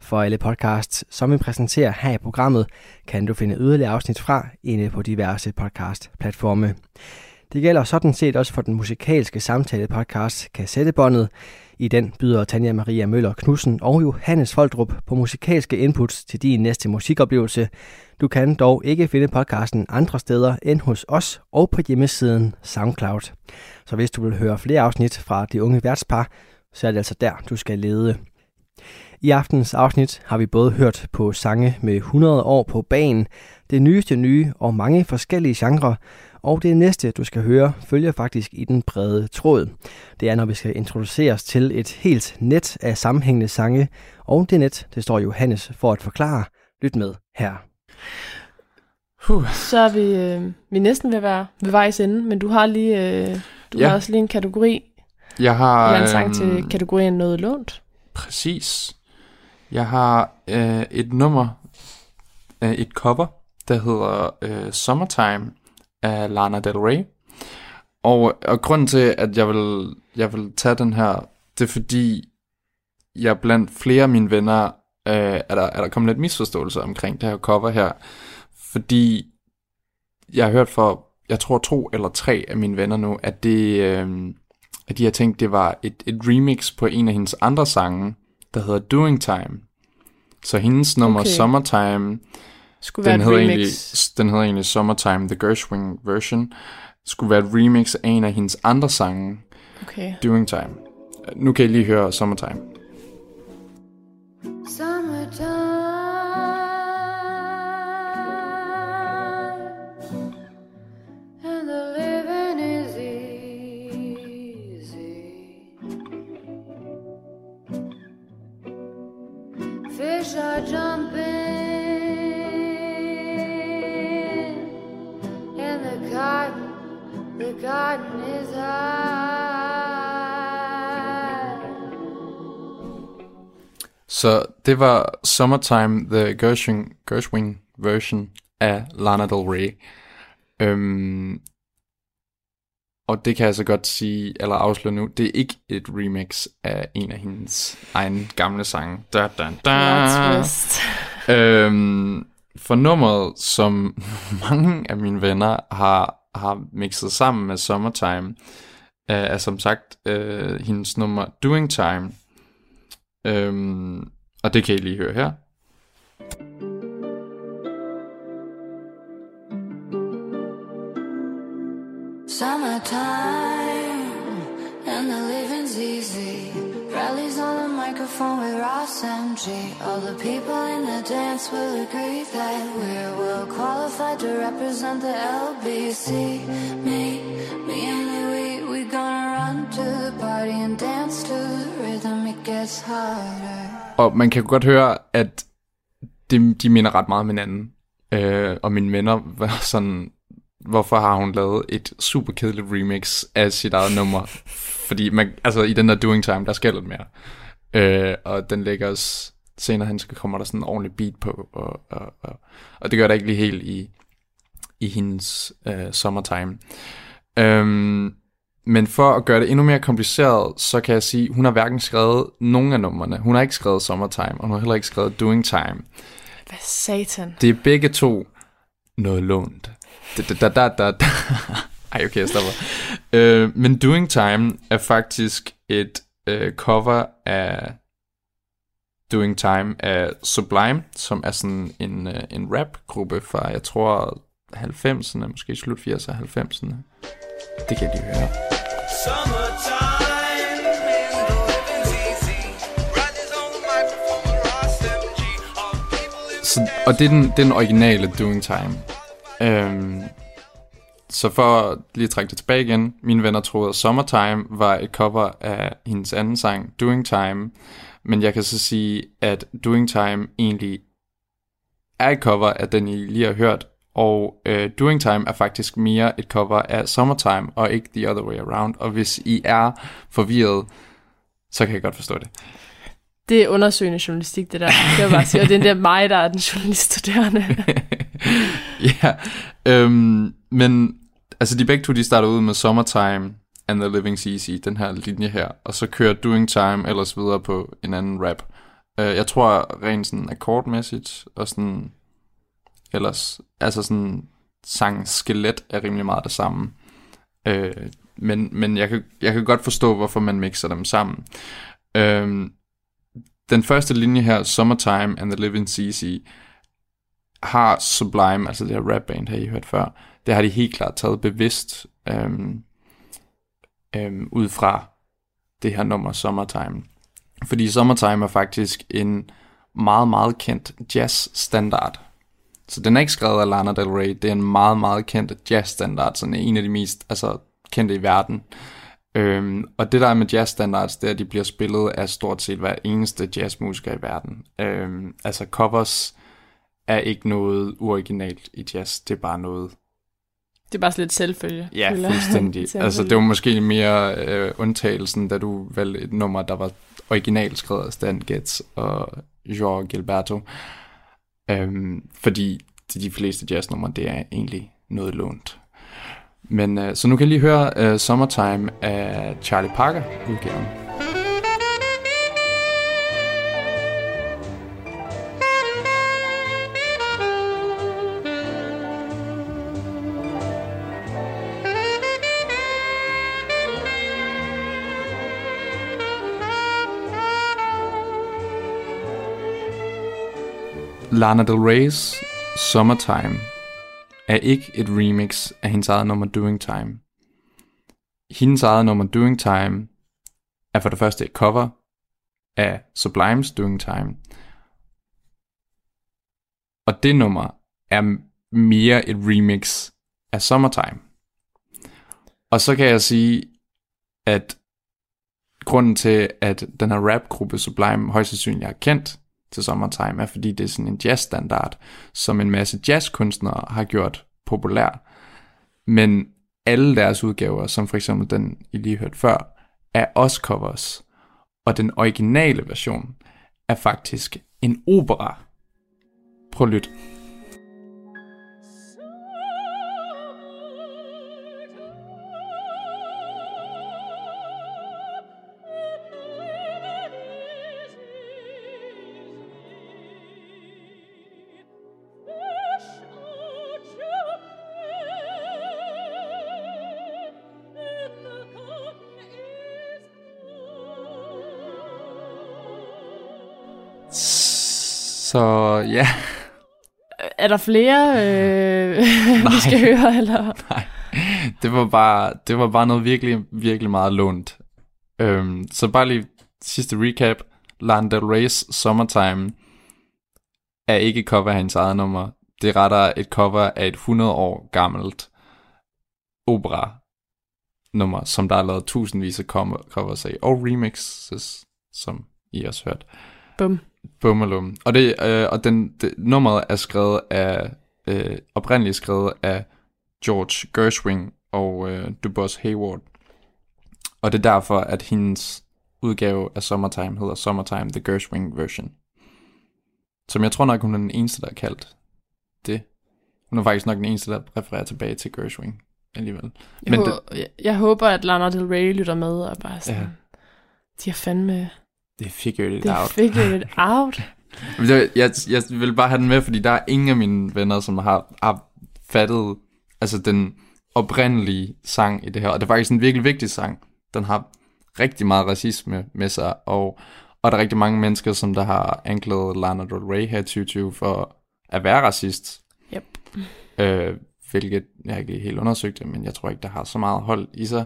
For alle podcasts, som vi præsenterer her i programmet, kan du finde yderligere afsnit fra inde på diverse podcast-platforme. Det gælder sådan set også for den musikalske samtale-podcast Kassettebåndet. I den byder Tanja Maria Møller Knudsen og Johannes Foldrup på musikalske inputs til din næste musikoplevelse. Du kan dog ikke finde podcasten andre steder end hos os og på hjemmesiden SoundCloud. Så hvis du vil høre flere afsnit fra De Unge Værtspar, så er det altså der, du skal lede. I aftens afsnit har vi både hørt på sange med 100 år på banen, det nyeste nye og mange forskellige genrer, og det næste, du skal høre, følger faktisk i den brede tråd. Det er, når vi skal introduceres til et helt net af sammenhængende sange, og det net, det står Johannes for at forklare. Lyt med her. Huh. Så er vi, øh, vi er næsten ved at være ved vejs ende, men du har lige, øh, du Ja. har også lige en kategori, Jeg har... eller en sang til øhm, kategorien noget lånt. Præcis. Jeg har øh, et nummer, øh, et cover, der hedder øh, Summertime af Lana Del Rey. Og, og grunden til, at jeg vil, jeg vil tage den her, det er fordi, jeg blandt flere af mine venner, øh, er, der, er der kommet lidt misforståelse omkring det her cover her. Fordi jeg har hørt for, jeg tror to eller tre af mine venner nu, at det, øh, at de har tænkt, det var et, et remix på en af hendes andre sange, der hedder Doing Time. Så hendes nummer Okay. Summertime, Skulle den hedder, remix. egentlig, den hedder egentlig Summertime, The Gershwin version, skulle være et remix af en af hendes andre sange, Okay. Doing Time. Nu kan I lige høre. Summertime Så det var Summertime, The Gershwin, Gershwin version af Lana Del Rey. Øhm, og det kan jeg så godt sige, eller afsløre nu, det er ikke et remix af en af hendes egne gamle sange. Da, da, da. Øhm, for nummeret, som mange af mine venner har, har mixet sammen med Summertime, øh, er som sagt øh, hendes nummer Doing Time. Øhm, og det kan I lige høre her. Summertime and the living's easy. Rallies on the microphone with Ross MG. All the people in the dance will agree that we're well qualified to represent the LBC. Me, Og man kan godt høre, at de, de minder ret meget om hinanden. Øh, og mine venner var sådan, hvorfor har hun lavet et super kedeligt remix af sit eget nummer? Fordi man, altså, i den der Doing Time, der skal lidt mere. Øh, og den ligger også, senere hen, så kommer der sådan en ordentlig beat på, og, og, og, og det gør der ikke lige helt i, i hendes øh, Summertime. Øhm, men for at gøre det endnu mere kompliceret, så kan jeg sige, hun har hverken skrevet nogen af numrene. Hun har ikke skrevet Summertime, og hun har heller ikke skrevet Doing Time. Hvad satan? Det er begge to noget lånt. Da, da, da, da, da. Ej, okay, jeg stopper. Øh, men Doing Time er faktisk et øh, cover af Doing Time af Sublime, som er sådan en, øh, en rap-gruppe fra, jeg tror, 90'erne, måske slut 80'erne og 90'erne. Det kan jeg lige høre. Så, og det er, den, det er den originale Doing Time. Øhm, så for at lige at trække det tilbage igen, mine venner troede, at Summertime var et cover af hendes anden sang, Doing Time. Men jeg kan så sige, at Doing Time egentlig er et cover af den, I lige har hørt. Og øh, Doing Time er faktisk mere et cover af Summertime, og ikke the other way around. Og hvis I er forvirret, så kan jeg godt forstå det. Det er undersøgende journalistik, det der. Det jeg bare sige. Og det er der mig, der er den journaliststuderende. ja, øhm, men altså de begge to, de starter ud med Summertime and the Living's Easy, den her linje her, og så kører Doing Time ellers videre på en anden rap. Øh, jeg tror rent sådan akkordmæssigt, og sådan ellers, altså sådan sang skelet er rimelig meget det samme. Øh, men men jeg, kan, jeg kan godt forstå, hvorfor man mixer dem sammen. Øh, den første linje her, Summertime and the Living CC, har Sublime, altså det her rapband, har I hørt før, det har de helt klart taget bevidst øhm, øhm, ud fra det her nummer Summertime. Fordi Summertime er faktisk en meget, meget kendt jazz-standard. Så den er ikke skrevet af Lana Del Rey, det er en meget, meget kendt jazz-standard, sådan en af de mest altså, kendte i verden. Øhm, og det der er med jazz-standards, det er, at de bliver spillet af stort set hver eneste jazzmusiker i verden. Øhm, altså covers er ikke noget originalt i jazz, det er bare noget Det er bare sådan lidt selvfølge. Ja, fuldstændig. Selvfølge. altså, det var måske mere øh, undtagelsen, da du valgte et nummer, der var originalt skrevet af Stan Getz og Jorge Gilberto. Øhm, fordi de, de fleste jazznumre, det er egentlig noget lånt. Men øh, så nu kan I lige høre øh, Summertime af Charlie Parker udgaven. Lana Del Rey's Summertime er ikke et remix af hendes eget nummer Doing Time. Hendes eget nummer Doing Time er for det første et cover af Sublimes Doing Time. Og det nummer er mere et remix af Summertime. Og så kan jeg sige, at grunden til, at den her rapgruppe Sublime højst sandsynligt er kendt til Summertime, er fordi det er sådan en jazzstandard, som en masse jazzkunstnere har gjort populær. Men alle deres udgaver, som for eksempel den, I lige hørte før, er også covers. Og den originale version er faktisk en opera. Prøv at lytte. Så ja, Er der flere, øh, vi skal høre? Eller? det var bare, det var bare noget virkelig, virkelig meget lånt. Øhm, så bare lige sidste recap. Lana Del Rey's Summertime er ikke et cover af hendes eget nummer. Det er rettere et cover af et 100 år gammelt opera nummer, som der er lavet tusindvis af cover- covers af, og remixes, som I også hørt. Bum. Bummelum. Og, det, øh, og den, det, nummeret er skrevet af, øh, oprindeligt skrevet af George Gershwin og øh, DuBois Hayward. Og det er derfor, at hendes udgave af Summertime hedder Summertime The Gershwin Version. Som jeg tror nok, hun er den eneste, der har kaldt det. Hun er faktisk nok den eneste, der refererer tilbage til Gershwin alligevel. Jeg, Men hå- det, jeg, jeg håber, at Lana Del Rey lytter med og bare sådan, Ja. de har fandme, det figured it they out. figured it out. Det- Jeg, jeg vil bare have den med, fordi der er ingen af mine venner, som har, har fattet altså den oprindelige sang i det her. Og det er faktisk en virkelig vigtig sang. Den har rigtig meget racisme med sig, og, og der er rigtig mange mennesker, som der har anklaget Lana Del Rey her i 2020 for at være racist. Yep. Øh, hvilket jeg har ikke helt undersøgt det, men jeg tror ikke, der har så meget hold i sig.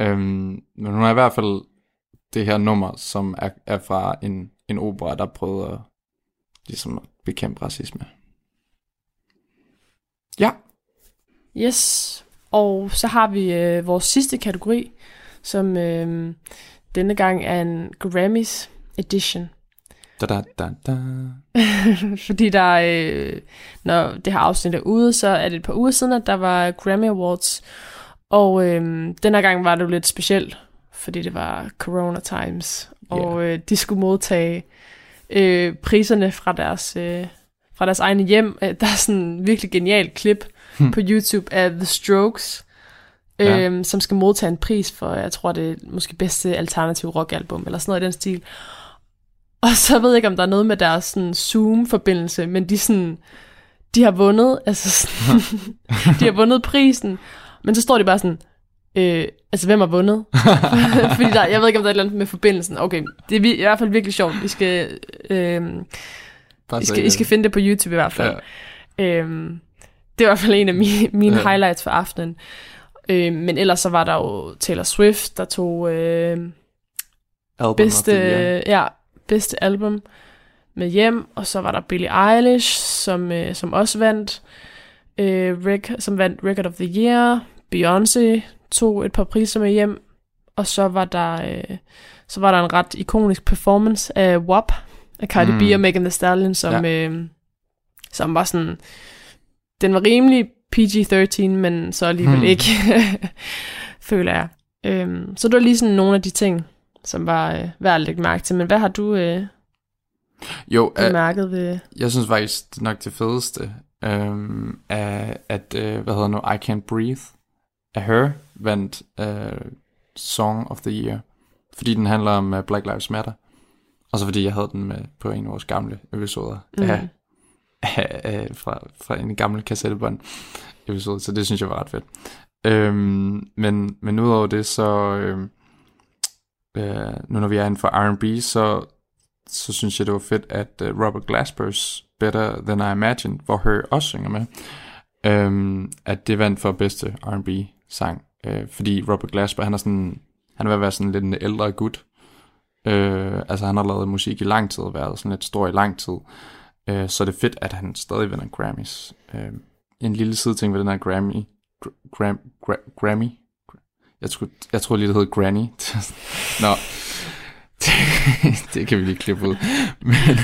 Øhm, men hun er i hvert fald det her nummer, som er, er fra en, en opera, der prøvede at ligesom at bekæmpe racisme. Ja, Yes, og så har vi øh, vores sidste kategori, som øh, denne gang er en Grammys edition. da da da da. Fordi der øh, når det her afsnit er ude, så er det et par uger siden, at der var Grammy Awards. Og øh, den her gang var det jo lidt specielt, fordi det var Corona Times. Og øh, de skulle modtage øh, priserne fra deres, øh, fra deres egne hjem. Øh, Der er sådan en virkelig genial klip Hmm. på YouTube af The Strokes, Ja. øh, som skal modtage en pris for, jeg tror det er måske bedste alternativ rockalbum, eller sådan noget i den stil. Og så ved jeg ikke, om der er noget med deres sådan, Zoom-forbindelse, men de, sådan, de har vundet, altså sådan, de har vundet prisen, men så står de bare sådan, Øh, altså, hvem har vundet? Fordi der, jeg ved ikke, om der er et eller andet med forbindelsen. Okay, det er vi- i hvert fald virkelig sjovt. Vi skal, øh, I, skal, I skal finde det på YouTube i hvert fald. Ja. Øhm, det er i hvert fald en af mine, mine Ja. highlights for aftenen. Øh, men ellers så var der jo Taylor Swift, der tog øh, Album bedste, ja, bedste album med hjem, og så var der Billie Eilish, som, øh, som også vandt, øh, rec- som vandt Record of the Year, Beyoncé tog et par priser med hjem, og så var der, øh, så var der en ret ikonisk performance af WAP, af Cardi Mm. B og Megan Thee Stallion, som, ja. øh, som var sådan, den var rimelig PG-13, men så alligevel Hmm. ikke, føler jeg. Øhm, så det var lige sådan nogle af de ting, som var øh, værd at lægge mærke til. Men hvad har du øh, Jo, øh, bemærket ved... jeg synes faktisk, det er nok det fedeste, øhm, er, at, øh, hvad hedder nu, I Can't Breathe, af Her, vandt øh, Song of the Year, fordi den handler om uh, Black Lives Matter. Og så fordi jeg havde den med på en af vores gamle episoder Mm. af, af, af, fra, fra en gammel kassettebånd episode, så det synes jeg var ret fedt. Øhm, men, men udover det, så øhm, øh, nu når vi er inden for R&B, så, så synes jeg, det var fedt, at uh, Robert Glasper's Better Than I Imagined, hvor Her også synger med, øhm, at det vandt for bedste R&B sang, øh, fordi Robert Glasper, han er sådan, han er ved at være sådan lidt en ældre gut, øh, altså han har lavet musik i lang tid, og været sådan lidt stor i lang tid, øh, så det er fedt, at han stadig vinder Grammys. Øh, en lille side ting ved den her Grammy, gr- Gram, Gra, Grammy, jeg skulle, jeg tror lige, det hed Granny. Nå, det, det kan vi lige klippe ud. Men,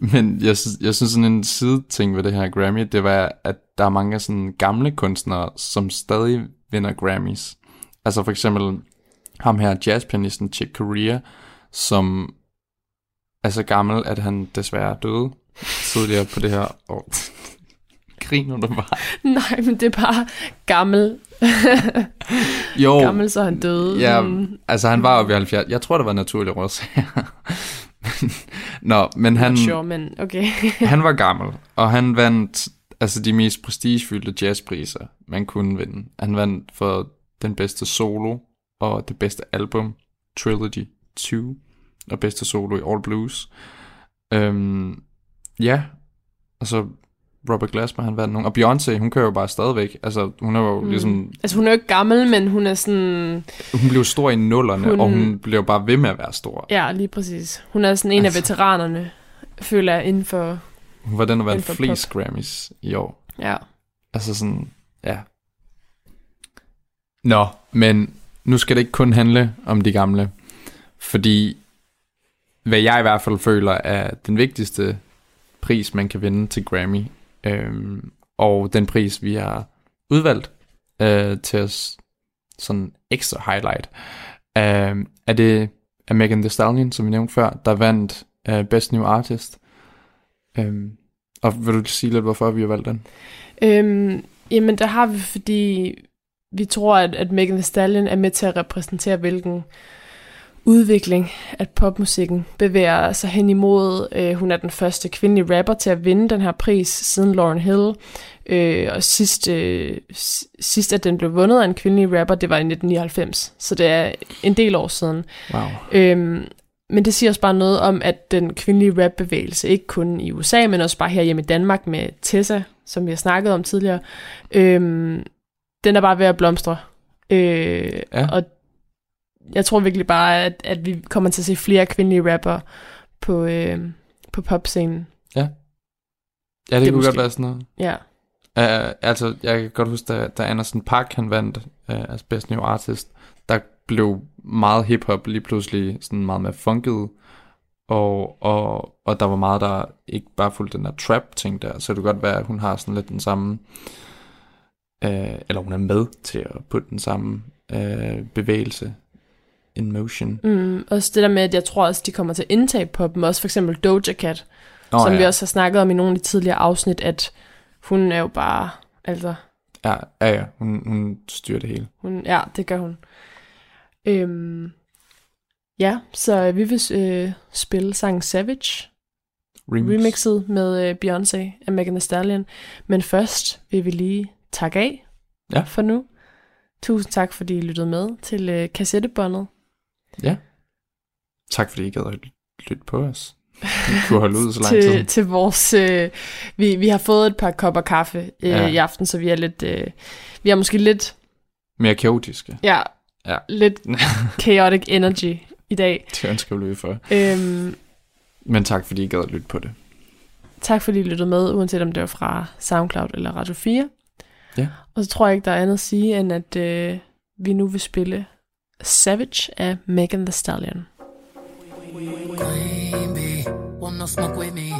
men jeg, synes, jeg synes sådan en side ting ved det her Grammy, det var, at der er mange sådan gamle kunstnere, som stadig vinder Grammys. Altså for eksempel ham her jazzpianisten Chick Corea, som er så gammel, at han desværre døde tidligere på det her år. Griner du bare? Nej, men det er bare gammel. Jo, gammel, så han døde. Ja, Mm, altså han var oppe i 70. Jeg tror, det var naturlig årsager. Nå, men han, sure, men okay. han var gammel, og han vandt altså de mest prestigefyldte jazzpriser, man kunne vinde. Han vandt for den bedste solo og det bedste album, Trilogy 2, og bedste solo i All Blues. Øhm, ja, altså Robert Glasper, han vandt nogle. Og Beyoncé, hun kører jo bare stadigvæk. Altså, hun er jo mm. ligesom... altså, hun er jo ikke gammel, men hun er sådan... Hun blev stor i nullerne. Hun- og hun blev bare ved med at være stor. Ja, lige præcis. Hun er sådan en Altså. af veteranerne, føler jeg, inden for... Hun var den, der vandt flest Grammys i år. Ja. Altså sådan, ja. Nå, men nu skal det ikke kun handle om de gamle. Fordi, hvad jeg i hvert fald føler er den vigtigste pris, man kan vinde til Grammy, øhm, og den pris, vi har udvalgt øh, til os sådan ekstra highlight, øh, er det af Megan Thee Stallion, som vi nævnte før, der vandt øh, Best New Artist. Øhm, og vil du sige lidt, hvorfor vi har valgt den? Øhm, jamen, der har vi, fordi vi tror, at, at Megan Thee Stallion er med til at repræsentere, hvilken udvikling, at popmusikken bevæger sig hen imod. Øh, hun er den første kvindelige rapper til at vinde den her pris siden Lauryn Hill. Øh, og sidst, øh, sidst, at den blev vundet af en kvindelig rapper, det var i 1999. Så det er en del år siden. Wow. Øhm, men det siger også bare noget om, at den kvindelige rapbevægelse, ikke kun i USA, men også bare her hjemme i Danmark med Tessa, som vi har snakket om tidligere, øhm, den er bare ved at blomstre. Øh, Ja. Og jeg tror virkelig bare, at, at vi kommer til at se flere kvindelige rapper på, øh, på popscenen. Ja, det, Det det kunne måske- godt være sådan noget. Ja. Uh, altså, jeg kan godt huske, da, da Anderson Park han vandt uh, als Best New Artist, der blev meget hip-hop lige pludselig sådan meget mere funket, og, og, og der var meget, der ikke bare fulgte den der trap-ting der, så det kan godt være, at hun har sådan lidt den samme, uh, eller hun er med til at putte den samme uh, bevægelse in motion. Mm, også det der med, at jeg tror også, de kommer til at indtage poppen, også for eksempel Doja Cat, Nå, som ja. vi også har snakket om i nogle af de tidligere afsnit, at hun er jo bare, altså, Ja, ja, ja. Hun, hun styrer det hele. Hun, ja, det gør hun. Øhm, ja, så vi vil øh, spille sangen Savage, Remix. remixet med øh, Beyoncé af Megan Thee Stallion. Men først vil vi lige takke af Ja. for nu. Tusind tak, fordi I lyttede med til øh, kassettebåndet. Ja. Tak fordi I gad at lytte på os. I kunne holde ud så lang tid. til, til vores... Øh, vi, vi har fået et par kopper kaffe øh, ja. i aften, så vi er lidt... Øh, vi er måske lidt... Mere kaotiske. Ja, Ja. lidt chaotic energy i dag. Det ønsker vi for. Øhm, Men tak fordi I gad at lytte på det. tak fordi I lyttede med, uanset om det var fra SoundCloud eller Radio 4. Ja. Og så tror jeg ikke, der er andet at sige, end at øh, vi nu vil spille Savage af Megan Thee Stallion. Queen bee, want no smoke with me.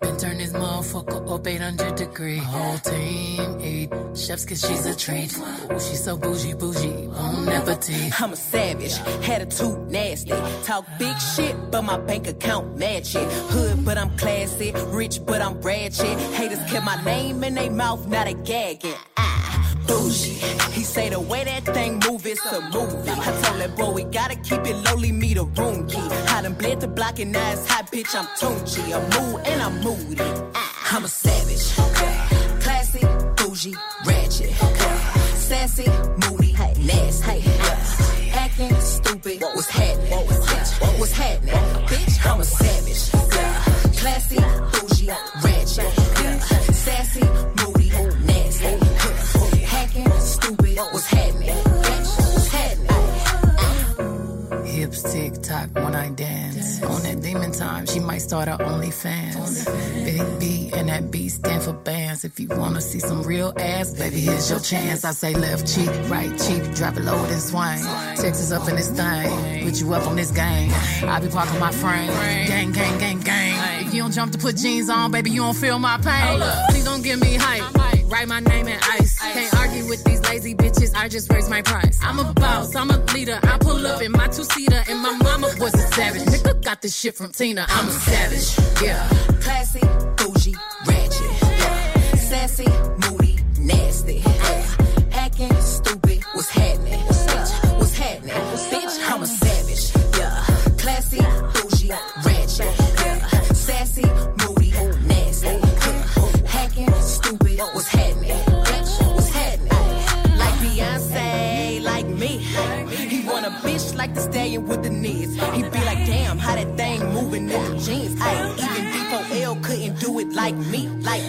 Been turn this motherfucker up 800 degree. Whole team eat chefs cause she's a treat. Ooh, she's so bougie, bougie, on appetite. I'm a savage, attitude nasty. Talk big shit, but my bank account match it. Hood, but I'm classy. Rich, but I'm ratchet. Haters kept my name in their mouth, now they gagging. Ah, bougie. He say the way that thing move, it's a movie. I told that boy we gotta keep it lowly, me the room key. I done bled the block and now it's hot, bitch. I'm Tunchi. I'm mood and I'm moody. Ah, I'm a savage. Okay. Classy, bougie, ratchet. Okay. Sassy, moody, nasty. Yeah, Acting stupid, what's happening? Bitch, what's happening? Bitch, I'm a savage. Classy, bougie, ratchet. Tick tock when I dance. On that demon time, she might start her OnlyFans. Big B and that B stand for bands. If you wanna see some real ass, baby, here's your chance. I say left cheek, right cheek, drop it low and swing. Texas up in this thing, put you up on this game. I be parking my frame, gang, gang, gang, gang. If you don't jump to put jeans on, baby, you don't feel my pain. Please don't give me hype. Write my name in ice. Can't argue with these lazy bitches. I just raise my price. I'm a boss. I'm a leader. I pull up in my two seater, and my mama was a savage. Nigga got this shit from Tina. I'm a savage. Yeah. Classy, bougie, ratchet. Yeah. Sassy, moody, nasty. Yeah. Stallion with the knees. He be like, damn, how that thing moving in the jeans. Ay, even D4L couldn't do it like me, like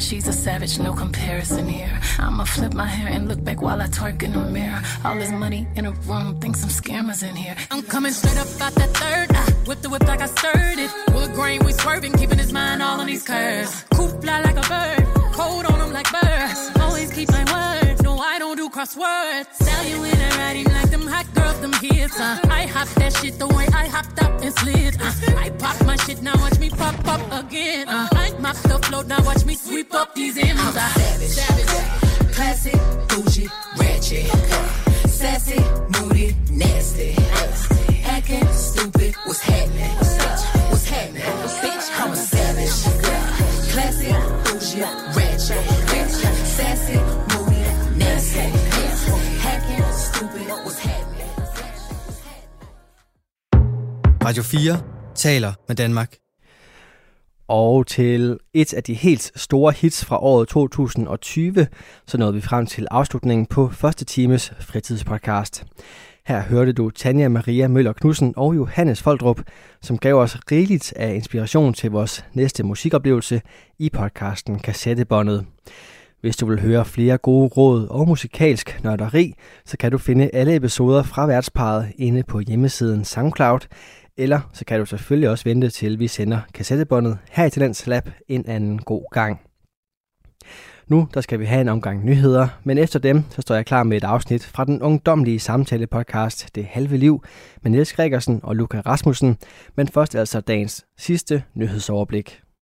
She's a savage, no comparison here. I'ma flip my hair and look back while I twerk in the mirror. All this money in a room, think some scammers in here. I'm coming straight up out that third. I whip the whip like I stirred it. Wood grain, we swerving, keeping his mind all on these curves. Coop fly like a bird, cold on him like birds. Always keep my word, do crosswords. Tell you in and riding like them hot girls, them hits. Uh. I hop that shit the way I hopped up and slid. Uh. I pop my shit, now watch me pop up again. Uh. I mop the float, now watch me sweep up these M's. I'm Uh. savage. savage. Classy, bougie, ratchet. Sassy, moody, nasty. Acting stupid, what's happening? What's happening? Bitch, I'm a savage. Classic, bougie, ratchet. Radio 4 taler med Danmark. Og til et af de helt store hits fra året 2020, så nåede vi frem til afslutningen på første times fritidspodcast. Her hørte du Tanja Maria Møller Knudsen og Johannes Foldrup, som gav os rigeligt af inspiration til vores næste musikoplevelse i podcasten Kassettebåndet. Hvis du vil høre flere gode råd og musikalsk nørderi, så kan du finde alle episoder fra værtsparet inde på hjemmesiden SoundCloud, eller så kan du selvfølgelig også vente til vi sender kassettebåndet her i Talents Lab en anden god gang. Nu der skal vi have en omgang nyheder, men efter dem så står jeg klar med et afsnit fra den ungdomlige samtale-podcast Det Halve Liv med Niels Gregersen og Luca Rasmussen, men først altså dagens sidste nyhedsoverblik.